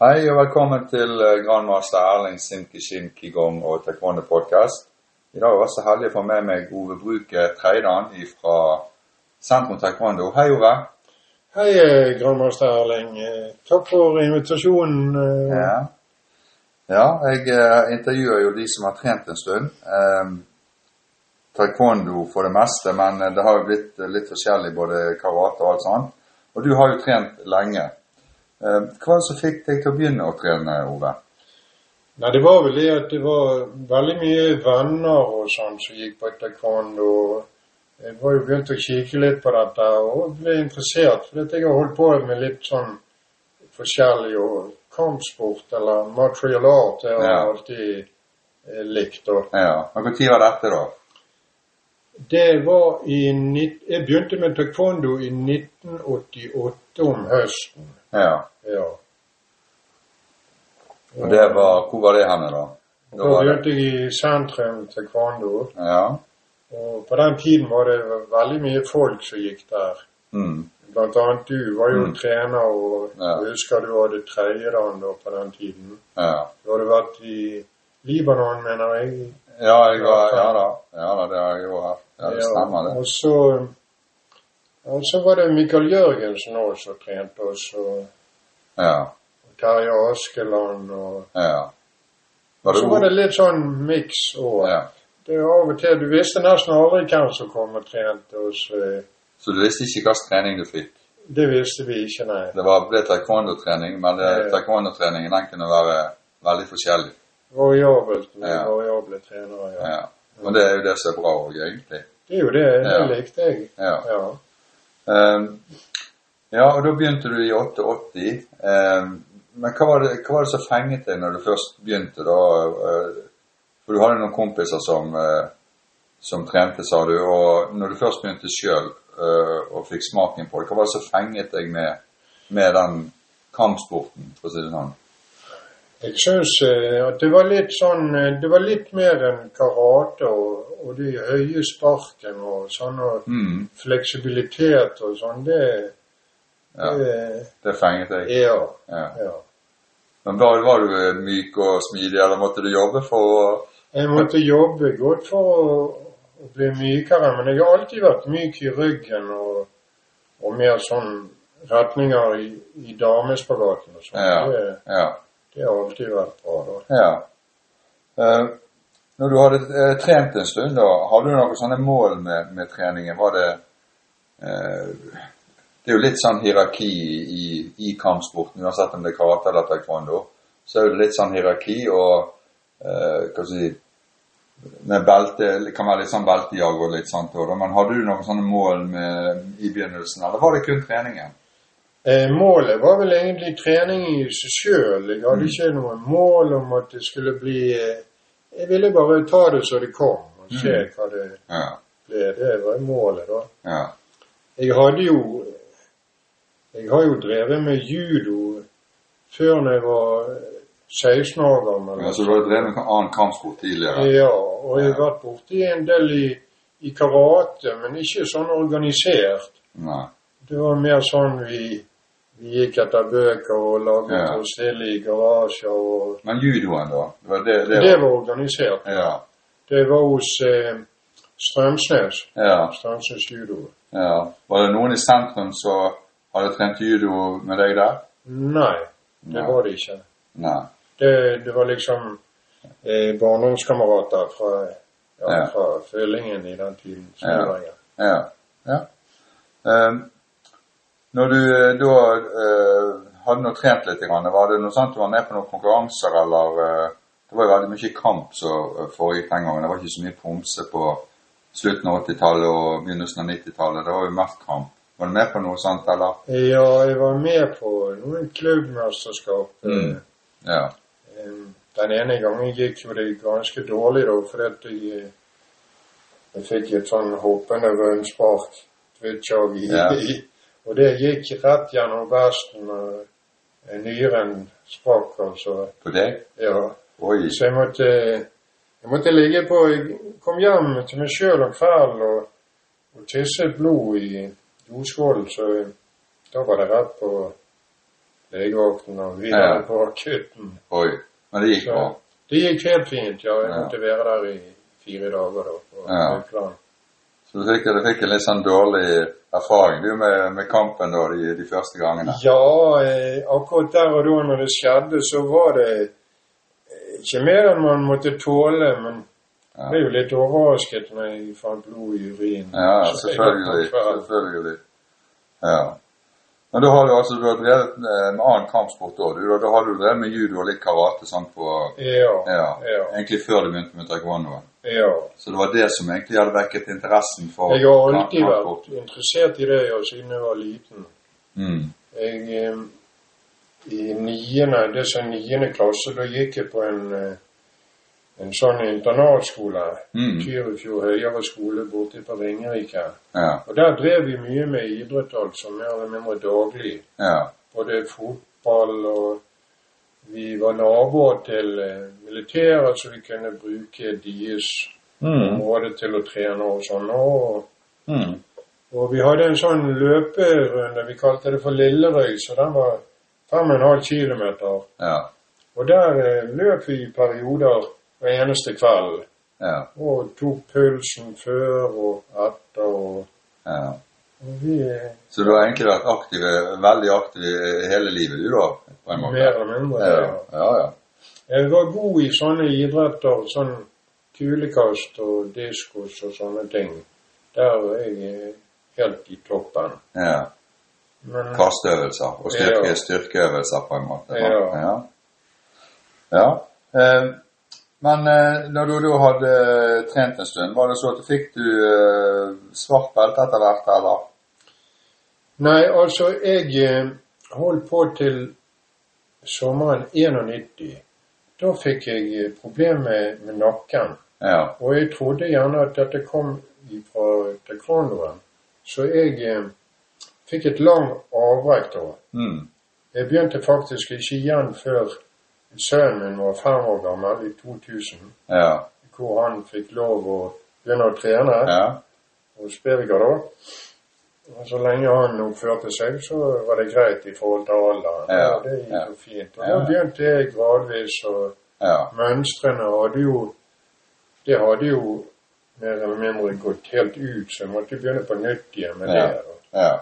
Hei og velkommen til eh, grandmaster Erling Simki Shin Kigong og Taekwondo podcast. I dag er jeg også heldig å få med meg Ove Bruke Treidan fra Sentrum Taekwondo. Hei, Ove. Hei, eh, grandmaster Erling. Eh, Takk for invitasjonen. Ja, ja jeg intervjuer jo de som har trent en stund. Eh, taekwondo for det meste, men det har jo blitt litt forskjellig, både karate og alt sånt. Og du har jo trent lenge. Eh, hva som fikk deg til å begynne å trene, Ove? Nei, det var vel det at det var veldig mye venner og sånn som gikk på taekwondo. Jeg var jo begynt å kikke litt på dette og ble interessert, for jeg har holdt på med litt sånn forskjellig og kampsport eller material art. Det har jeg Ja. alltid eh, likt. Og Ja, Når var dette, da? det var i Jeg begynte med taekwondo i 1988 om høsten. Ja. Ja. Og det var, Hvor var det henne, da? Da begynte jeg i sentrum taekwondo. Ja. Og på den tiden var det veldig mye folk som gikk der. Mm. Blant annet du var jo Mm. trener, og Ja. jeg husker du hadde tredjedan da på den tiden. Ja. Du hadde vært i Libanon, mener jeg. ja, jeg var Ja da. Ja da, det har jeg jo hatt. Ja, det stemmer, det. Og så, og så var det Mikael Jørgensen også som trente oss, og Ja. og Terje Askeland, og Ja. Var så var det litt sånn miks òg. Ja. Det er av og til Du visste nesten aldri hvem som kom og trente oss. eh, Så du visste ikke hvilken trening du fikk? Det visste vi ikke, nei. Det var, ble taekwondo-trening, men det- Ja. taekwondo-treningen den kunne være veldig forskjellig. Variabelt med Ja. variable trenere, ja. Ja. Men det er jo det som er bra òg, egentlig. Det er jo det. Det Ja. likte jeg. Ja. Ja. Ehm, ja, og da begynte du i 88. Ehm, men hva var, det, hva var det som fenget deg når du først begynte, da? Eh, For du hadde noen kompiser som, eh, som trente, sa du. Og når du først begynte sjøl og fikk smaken på det, hva var det som fenget deg med, med den kampsporten, for å si det sånn? Jeg syns eh, at det var litt sånn eh, Det var litt mer enn karate og, og de høye sparken og sånn, og Mm, fleksibilitet og sånn. Det, ja, det det fenget deg. Ja. Ja. ja. Men var, var du eh, myk og smidig, eller måtte du jobbe for å Jeg måtte jobbe godt for å, å bli mykere, men jeg har alltid vært myk i ryggen og, og mer sånn retninger i, i damespagaten og sånn. Ja. Ja. Det har alltid vært bra, da. Ja. Eh, når du hadde eh, trent en stund, da, hadde du noen sånne mål med, med treningen? Var det eh, Det er jo litt sånn hierarki i, i kampsporten, uansett om det er karate eller taekwondo. Så er det litt sånn hierarki og eh, hva skal jeg si med belte, Det kan være litt sånn beltejag og litt sånt. Men hadde du noen sånne mål med, i begynnelsen, eller var det kun treningen? Eh, målet var vel egentlig trening i seg sjøl. Jeg hadde Mm. ikke noe mål om at det skulle bli eh, Jeg ville bare ta det så det kom, og se Mm. hva det Ja. ble. Det var målet, da. ja. Jeg hadde jo Jeg har jo drevet med judo før når jeg var 16 år gammel. ja så du har drevet med annen kampsport tidligere? Ja, og jeg har vært borti en del i, i karate, men ikke sånn organisert. Nei. Det var mer sånn vi gikk etter bøker og laget Ja. stille i garasjer. Og Men judoen, da? Det var det, det det var organisert. Ja. Det var hos eh, Strømsnes. ja. Strømsnes judo. ja. Var det noen i sentrum som hadde trent judo med deg der? Nei, det Nei. var det ikke. Nei. Det, det var liksom eh, barndomskamerater fra, ja, Ja. fra Følingen i den tiden. Ja. Ja. ja. Ehm, når du eh, da eh, hadde nå trent litt, var det noe sånt du var med på noen konkurranser, eller eh, Det var jo veldig mye kamp som forrige foregikk den gangen. Det var ikke så mye pomse på slutten av 80-tallet og begynnelsen av 90-tallet. Det var jo mest kamp. Var du med på noe sånt, eller? Ja, jeg var med på noen klubbmesterskap. Mm. Ja. Eh, Den ene gangen gikk jo det ganske dårlig, da, fordi jeg, jeg fikk et sånn hoppende rønnspark, twitchog, i, Ja. i, og det gikk rett gjennom vesten, og nyren sprakk, altså. På deg? Ja. Oi. Så jeg måtte, jeg måtte ligge på Jeg kom hjem til meg sjøl om kvelden og, og tisset blod i doskålen, så da var det rett på legevakten og videre Ja. på akutten. Oi. Men det gikk Så bra. det gikk helt fint, ja. Jeg Ja. måtte være der i fire dager da. på Ja. Haukeland. Så du fikk, du fikk en litt sånn dårlig erfaring du med, med kampen da de, de første gangene? Ja, eh, akkurat der og da når det skjedde, så var det eh, ikke mer enn man måtte tåle, men Ja. jeg ble jo litt overrasket når jeg fant blod i urinen. Ja, selvfølgelig. Selvfølgelig. Ja. Men da har du altså du har drevet med, med annen kampsport. Du, da, har du drevet med judo og litt karate sånn på Ja, ja, ja, Egentlig før du begynte med taekwondoen. ja. Så det var det som egentlig hadde vekket interessen for Jeg har alltid kampsport. vært interessert i det ja, siden jeg var liten. Mm. Jeg, eh, I niende, det som niende klasse, da gikk jeg på en, eh, en sånn internatskole. Mm. Tyrifjord høyere skole borte på Ringerike. Ja. Og der drev vi mye med idrett, altså, mer eller mindre daglig. Ja. Både fotball og Vi var naboer til eh, militæret, så vi kunne bruke deres Mm. område til å trene og sånn. Og, Mm. og vi hadde en sånn løperunde, vi kalte det for Lillerøy, så den var 5,5 kilometer. Ja. Og der eh, løp vi i perioder hver eneste kveld. Ja. Og tok pulsen før og etter og, ja. Så du har egentlig vært aktiv, veldig aktiv hele livet du da? På en måte? mer eller mindre Ja. ja. Ja. Jeg var god i sånne idretter, sånn kulekast og diskos og sånne ting. Der var jeg eh, helt i toppen. ja. Men Kasteøvelser og styrke, Ja. styrkeøvelser på en måte. Ja. ja. ja. Eh, men eh, når du da hadde trent en stund, var det så at du fikk du eh, svart belte etter hvert, eller? Nei, altså, jeg eh, holdt på til sommeren 91. Da fikk jeg eh, problemer med, med nakken. Ja. Og jeg trodde gjerne at dette kom fra taekwondoen. Så jeg eh, fikk et langt avbrekk da. Mm. Jeg begynte faktisk ikke igjen før sønnen min var fem år gammel, i 2000. Ja. Hvor han fikk lov å begynne å trene Ja. hos Birger da. Og så lenge han oppførte seg, så var det greit i forhold til alderen. Ja, Og det gikk ja. jo fint. Og Ja. da begynte jeg gradvis, Ja. mønstrene hadde jo Det hadde jo mer eller mindre gått helt ut, så jeg måtte begynne på nytt igjen med Ja. det. ja.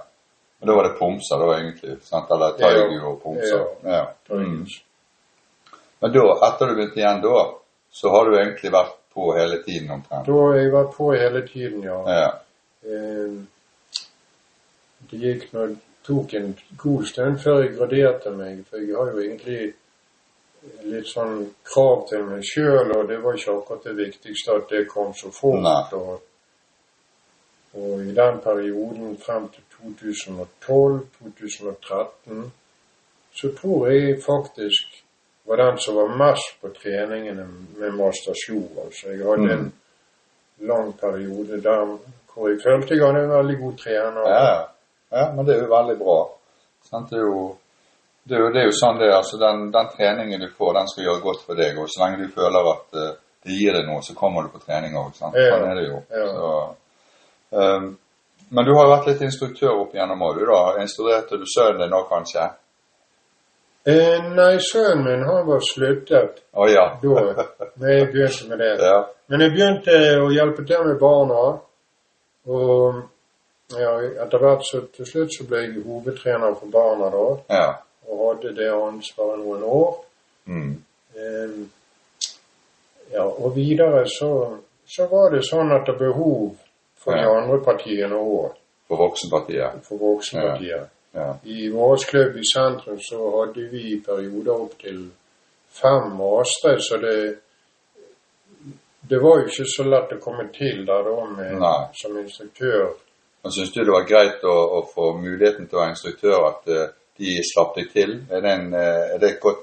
Men da var det pomser da egentlig, sant? Eller taigu og pomser. Ja. Mm. Men da, etter du begynte igjen da, så har du egentlig vært på hele tiden omtrent? Da har jeg vært på hele tiden, ja. Ja. Eh, det gikk nå tok en god stund før jeg graderte meg, for jeg har jo egentlig litt sånn krav til meg sjøl, og det var ikke akkurat det viktigste at det kom så fort. Og, og i den perioden frem til 2012-2013 så tror jeg faktisk var den som var mest på treningene med master mastersjon. Altså jeg hadde en lang periode der hvor jeg følte jeg hadde en veldig god trener. Ja, ja, men det er jo veldig bra. Det, er jo, det, er jo, det er jo sånn det er. Altså, den, den treningen du får, den skal gjøre godt for deg. Og så lenge du føler at uh, det gir deg noe, så kommer du på trening òg. Sånn er det jo. ja. Så, um, men du har jo vært litt instruktør opp igjennom òg, du da. Instruerte du sønnen din nå, kanskje? Eh, nei, sønnen min han var sluttet oh, ja. da men jeg begynte med det. ja. Men jeg begynte å hjelpe til med barna. Og ja, etter hvert så til slutt så ble jeg hovedtrener for barna da. Ja. Og hadde det ansvaret noen år. Mm. Eh, ja, og videre så, så var det sånn at det behov for de andre partiene òg. For Voksenpartiet. For voksenpartiet. Ja. I klubb i sentrum så hadde vi i perioder opp til fem mastere, så det det var jo ikke så lett å komme til der da med, som instruktør. Men Syns du det var greit å, å få muligheten til å være instruktør, at uh, de slapp deg til? Er det, en, uh, er det et godt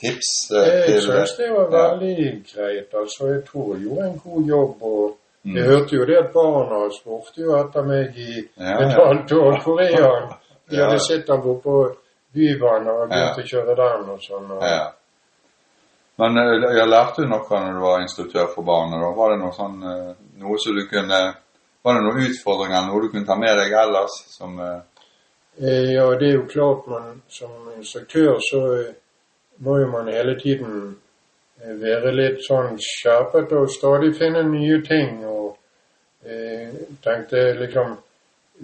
tips? Uh, Jeg syns det var Ja. veldig greit. altså Jeg tror jeg gjorde en god jobb. og Mm. Jeg hørte jo det at barna spurte jo etter meg i Ja, et halvt år. Korean. De hadde sett ham på Bybanen og begynt å kjøre den og sånn. Og. Men eh, jeg lærte du noe når du var instruktør for barnet. da? Var det noe sånn eh, noe som du kunne Var det noen utfordringer, noe du kunne ta med deg ellers? Som eh, Ja, det er jo klart man som instruktør så må jo man hele tiden være litt sånn skjerpet og stadig finne nye ting. Og eh, tenkte liksom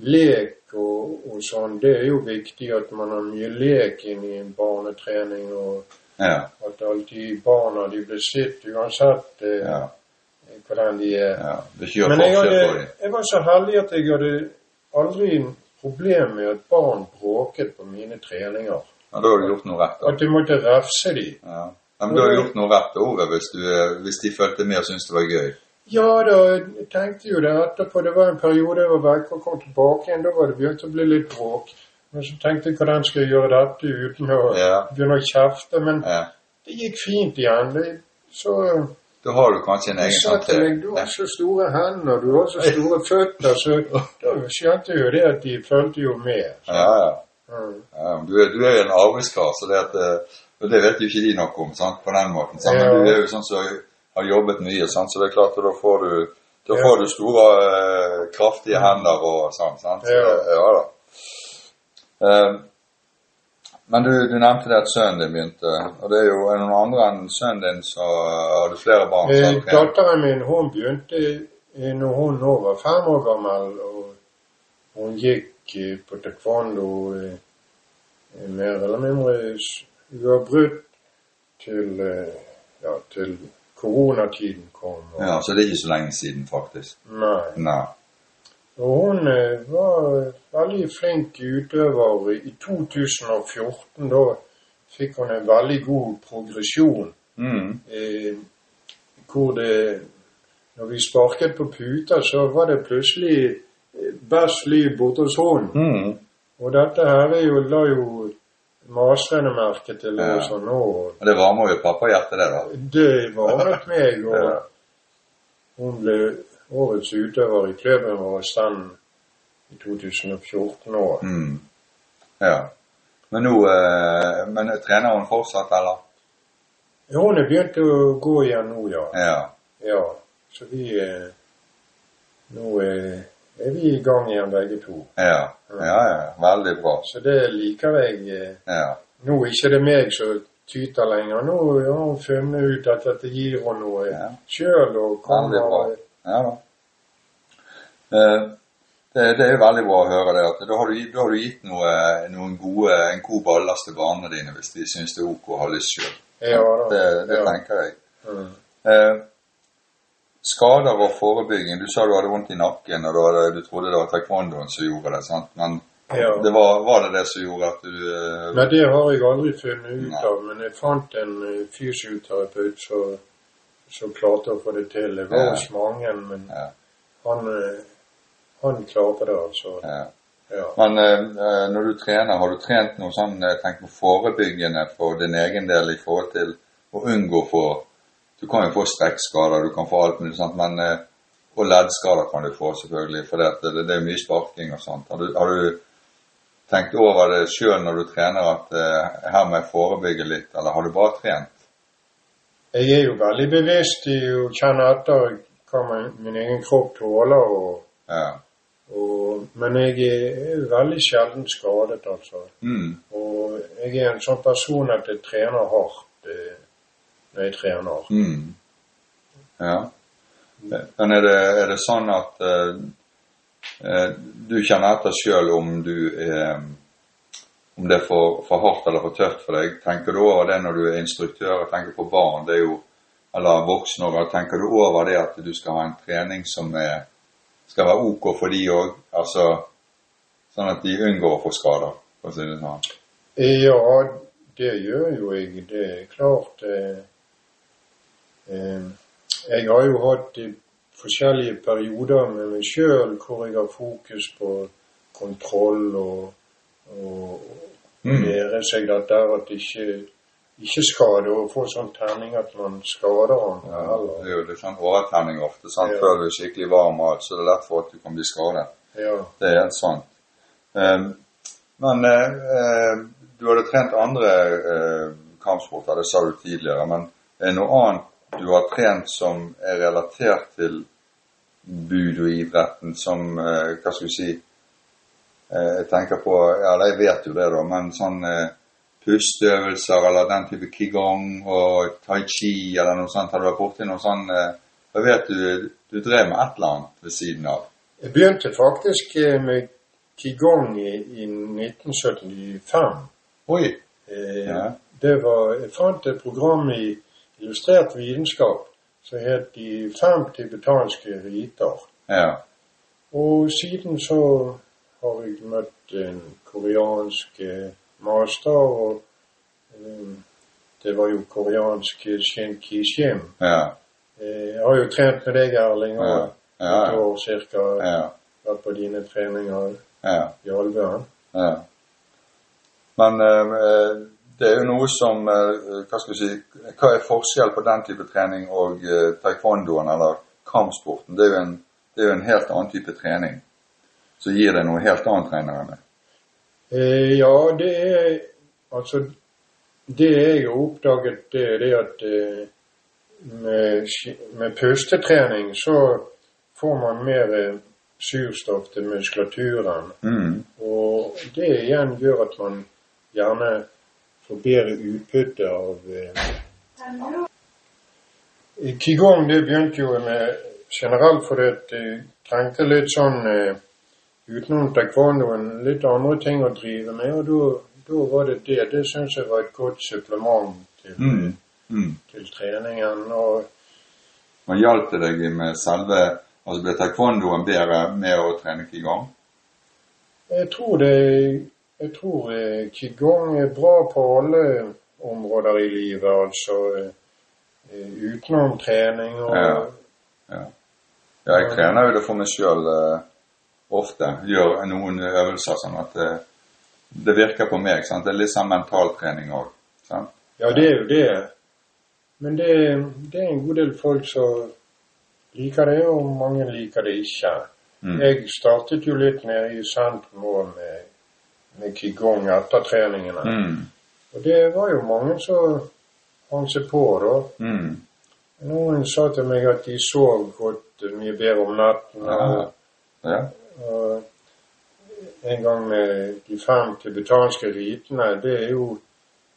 lek og, og sånn, det er jo viktig at man har mye lek inn i en barnetrening. Og Ja. at alltid barna de blir sett uansett eh, Ja. hvordan de er. ja. Det Men jeg, hadde, jeg var så heldig at jeg hadde aldri en problem med at barn bråket på mine treninger. Ja, da har du gjort noe rett. da. At jeg måtte refse de. Ja. Men du har gjort noe rett, Ove, hvis, du, eh, hvis de følte med og syntes det var gøy. Ja da, jeg tenkte jo det etterpå. Det var en periode jeg var vekk og kom tilbake igjen. Da var det begynt å bli litt bråk. Men så tenkte jeg hvordan skal jeg gjøre dette uten å Ja. begynne å kjefte. Men Ja. det gikk fint igjen. Det, så Da har du kanskje en egen sa til til. meg du har så store hender, du har så store føtter, så da skjønte jeg jo det at de fulgte jo med. Ja, ja. Mm. du, er, du er en arbeidskar, så det at eh, Og det vet jo ikke de noe om, sant, på den måten. Sant? Men du er jo sånn som har jobbet mye, sant, så det er klart at da får du da får du store, eh, kraftige hender og sånn. sant? Så, Ja. det- ja da. Um, men du, du nevnte det at sønnen din begynte, og det er jo er noen andre enn sønnen din, så har du flere barn. Eh, datteren min hun begynte når hun nå var fem år gammel, og hun gikk på taekwondo mer eller mindre uavbrutt til, ja, til koronatiden kom. Og, Ja, så det er ikke så lenge siden, faktisk. Nei. Nei. Og hun eh, var veldig flink utøver. I 2014 da fikk hun en veldig god progresjon. Mm. Eh, hvor det Når vi sparket på puta, så var det plutselig eh, best liv borte hos henne. Mm. Og dette her er jo, la jo maserne merke til det Ja. sånn nå. og Og det varmer jo pappahjertet, det, da. Det varmet meg, og Ja. hun ble årets utøver i klubben vår i stand i 2014 år. Mm. Ja. Men nå eh, Men trener hun fortsatt, eller? Hun er begynt å gå igjen nå, ja. Ja. ja. Så vi eh, Nå er, er vi i gang igjen begge to. Ja. Ja, ja. Veldig bra. Så det liker jeg. eh. Ja. Nå er ikke det meg som tyter lenger. Nå har hun funnet ut at dette gir henne noe Ja. sjøl. Veldig bra. Ja da. Eh, det, det er veldig bra å høre det. at Da har du, da har du gitt noe, noen gode, en god ballast til barna dine hvis de syns det er ok å ha lyst sjøl. Ja. Det, det tenker jeg. Mm. Eh, skader og forebygging. Du sa du hadde vondt i nakken, og du, hadde, du trodde det var taekwondoen som gjorde det. sant? Men Ja. det var, var det det som gjorde at du eh, Nei, det har jeg aldri funnet ut Nei. av, men jeg fant en eh, fysioterapeut som som klarte å få det til. Det var Ja. hos mange, men Ja. han, eh, han klarte det, altså. ja. Ja. Men eh, når du trener, har du trent noe sånn tenk på forebyggende for din egen del i forhold til å unngå få Du kan jo få strekkskader, du kan få alt mulig sånt, men eh, Og leddskader kan du få, selvfølgelig, for det, det, det er mye sparking og sånt. Har du, har du tenkt over det sjøl når du trener at eh, her må jeg forebygge litt, eller har du bare trent? Jeg er jo veldig bevisst i å kjenne etter hva min, min egen kropp tåler, og, Ja. og, men jeg er veldig sjelden skadet, altså. Mm. Og jeg er en sånn person at jeg trener hardt eh, når jeg trener. Mm. Ja. Men er det, er det sånn at eh, eh, du kjenner etter sjøl om du er om det er for, for hardt eller for tøft for deg? Tenker du over det når du er instruktør og tenker på barn, det er jo, eller voksne òg? Tenker du over det at du skal ha en trening som er, skal være ok for de òg? Altså sånn at de unngår å få skader, for å si det sånn? Ja, det gjør jo jeg. Det er klart. Eh, eh, jeg har jo hatt i forskjellige perioder med meg sjøl hvor jeg har fokus på kontroll og, og Mm. lære seg dette at at ikke ikke skade og få sånn terning at man skader andre Ja, det er jo litt sånn overtenning ofte. sant? Ja. Før du er skikkelig varm og alt, så er det lett for at du kan bli skadet. Ja. Det er helt sant. Um, men eh, du hadde trent andre uh, kampsporter, det sa du tidligere. Men er det noe annet du har trent som er relatert til budoidretten, som eh, Hva skal vi si eh, Jeg tenker på Ja, jeg vet jo det, da, men sånn eh, pusteøvelser eller den type qigong og tai chi eller noe sånt, har du vært borti noe sånn eh, Jeg vet du, du drev med et eller annet ved siden av. Jeg begynte faktisk eh, med qigong i, i 1975. Oi! Eh, Ja. Det var, jeg fant et program i Illustrert vitenskap som het De fem tibetanske riter. Ja. Og siden så har jeg møtt en koreansk eh, master, og um, det var jo koreansk Shin Ki-shim. Ja. Eh, Jeg har jo trent med deg, Erling, Ja. og Ja. et år cirka Ja. vært på dine treninger ja. i Alvøen. Ja. Men eh, det er jo noe som eh, Hva skal vi si Hva er forskjell på den type trening og eh, taekwondoen eller kampsporten? Det er, en, det er jo en helt annen type trening. Så gir det noe helt annet, regner jeg med. Eh, ja, det er Altså, det jeg har oppdaget, det er det at eh, med, med pustetrening så får man mer eh, surstoff til muskulaturen. Mm. Og det igjen gjør at man gjerne får bedre utbytte av eh, Qigong det begynte jo med generelt fordi at trengte litt sånn eh, utenom taekwondoen litt andre ting å drive med, og da- var det det. Det syns jeg var et godt supplement til, Mm. Mm. til treningen. Og Og hjalp det deg med selve Altså ble taekwondoen bedre med å trene qigong? jeg tror det Jeg tror eh, qigong er bra på alle områder i livet, altså eh, eh, utenom trening og Ja. Ja. ja, jeg trener jo det for meg sjøl eh, ofte. Gjør noen øvelser sånn at det, det virker på meg. Sant? Det er litt sånn mentaltrening òg. Ja, det er jo det. Men det, det er en god del folk som liker det, og mange liker det ikke. Mm. Jeg startet jo litt nede i også med, med qigong etter treningene. Mm. Og det var jo mange som hang seg på da. Mm. Noen sa til meg at de sov godt mye bedre om natten. Ja. Ja. og en gang med de fem tibetanske ritene, det er jo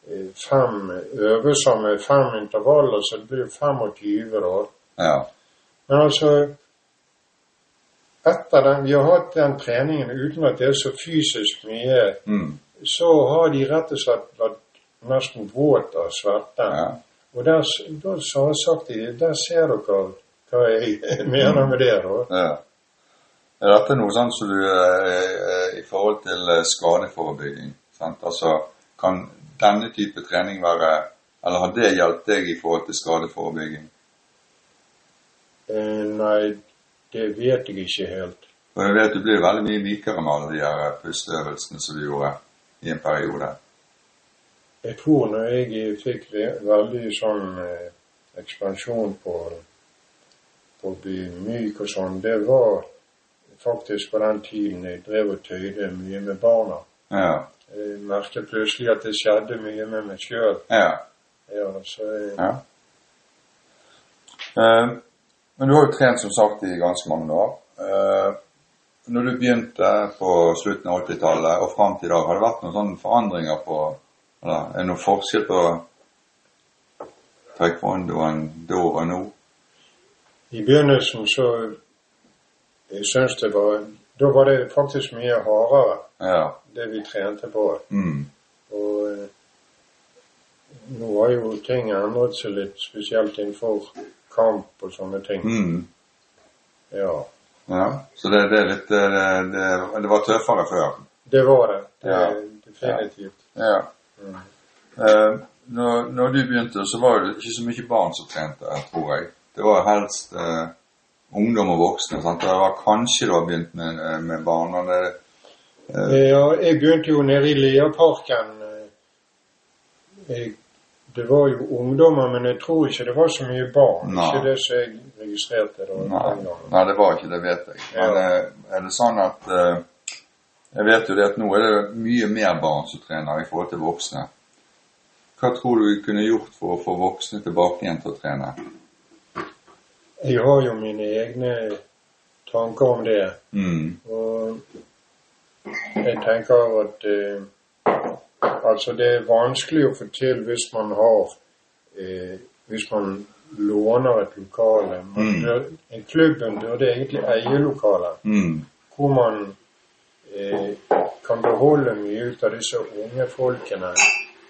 eh, fem øvelser med fem intervaller, så det blir jo 25 da. ja. Men altså Etter den, vi har hatt den treningen uten at det er så fysisk mye, Mm. så har de rett og slett vært nesten våt av svette. ja. Og der, da har jeg sagt til dem, der ser dere hva jeg mener med det, da. ja. Er dette noe sånn som du eh, I forhold til eh, skadeforebygging? Sant? Altså, kan denne type trening være Eller har det hjulpet deg i forhold til skadeforebygging? Eh, nei, det vet jeg ikke helt. For jeg vet du blir veldig mye mykere med alle de her pusteøvelsene som du gjorde i en periode. Jeg tror når jeg fikk veldig sånn eh, ekspansjon på, på å bli myk og sånn, det var faktisk på den tiden jeg drev og tøyde mye med barna. Ja. Jeg merket plutselig at det skjedde mye med meg sjøl. ja. Ja, så jeg, Ja. Eh, men du har jo trent som sagt i ganske mange år. Eh, når du begynte på slutten av 80-tallet og fram til i dag, har det vært noen sånne forandringer på Eller er det noen forskjell på taekwondoen da og nå? I begynnelsen så jeg synes det var Da var det faktisk mye hardere, Ja. det vi trente på. Mm. Og eh, nå har jo ting endret seg litt, spesielt innenfor kamp og sånne ting. Mm. Ja, Ja. Så det, det er litt det, det, det var tøffere før. det var det. det Ja. Definitivt. Ja. Mm. Uh, når, når du begynte, så var det ikke så mye barn som trente, tror jeg. Det var helst uh, ungdom og voksne. sant? Det var kanskje du har begynt med, eh, med barn. og det, uh... Ja, jeg begynte jo nede i Leaparken. eh, Jeg, det var jo ungdommer, men jeg tror ikke det var så mye barn. Nei. Ikke det som jeg registrerte da. nei, nei, det var ikke det, vet jeg. Men Ja. eh, er det sånn at eh, Jeg vet jo det at nå er det mye mer barn som trener i forhold til voksne. Hva tror du vi kunne gjort for å få voksne tilbake igjen til å trene? Jeg har jo mine egne tanker om det. Mm. Og Jeg tenker at eh, altså det er vanskelig å få til hvis man har eh, Hvis man låner et lokale. Man Mm. bør, en klubben burde egentlig eie lokalet, Mm. hvor man eh, kan beholde mye ut av disse unge folkene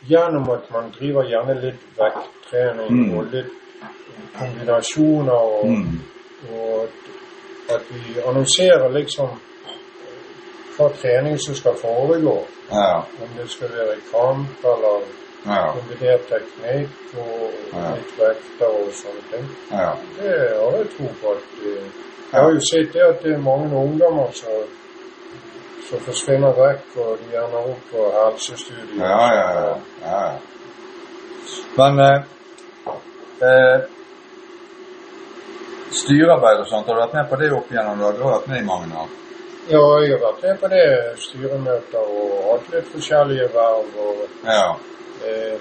gjennom at man driver gjerne litt vekttrening Mm. og litt kombinasjoner og Mm. og at vi annonserer liksom hva trening som skal foregå. Ja. Om det skal være i kamp eller Ja. kombinert teknikk og Ja. litt vekter og sånne ting. Ja. Det har jeg tro på at Jeg har jo sett det at det er mange ungdommer som som forsvinner vekk, og de ender opp på helsestudier. Ja, ja, ja. ja. ja. Men eh, eh, styrearbeid og sånt, har du vært med på det opp igjennom? Du har vært med i mange år? Ja, jeg har vært med på det. Styremøter og hatt litt forskjellige verv. og Ja. Eh,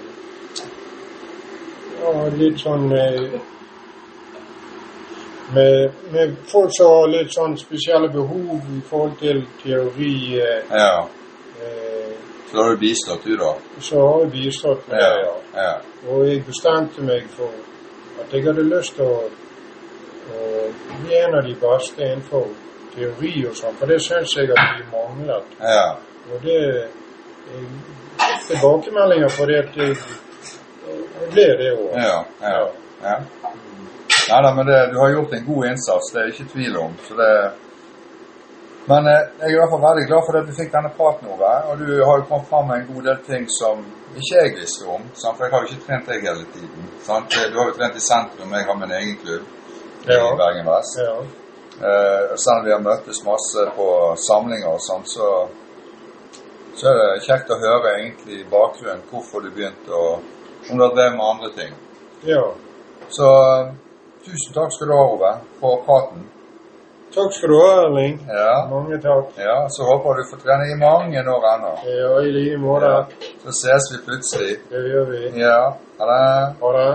ja, litt sånn eh, med, med folk som har litt sånn spesielle behov i forhold til teori, eh, ja. eh, Så har du bistått, du, da? så har jeg bistått med det, ja. ja. Og jeg bestemte meg for at jeg hadde lyst til å, å bli en av de beste innenfor teori og sånn, for det syns jeg at vi manglet. Ja. Og det jeg, Tilbakemeldinger på det at jeg, jeg ble det òg. Ja. ja. ja. Nei da, men det, du har gjort en god innsats, det er jeg ikke tvil om. Så det Men eh, jeg er i hvert fall veldig glad for at du fikk denne praten, Ove. Og du har jo kommet fram med en god del ting som ikke jeg visste om. Sant? For jeg har jo ikke trent deg hele tiden. Sant? Du har jo trent i sentrum, jeg har min egen klubb Ja. i Bergen Vest. Ja. Eh, selv om vi har møttes masse på samlinger og sånn, så, så er det kjekt å høre egentlig bakgrunnen, hvorfor du begynte, og om du har drevet med andre ting. ja. Så eh, tusen takk skal du ha, Ove, for praten. Takk skal du ha, Erling. Ja, Mange takk. ja så håper du får trene i mange år ennå. Ja, i like måte. Så ses vi plutselig. Det gjør vi. Ja, ha det. Ha det.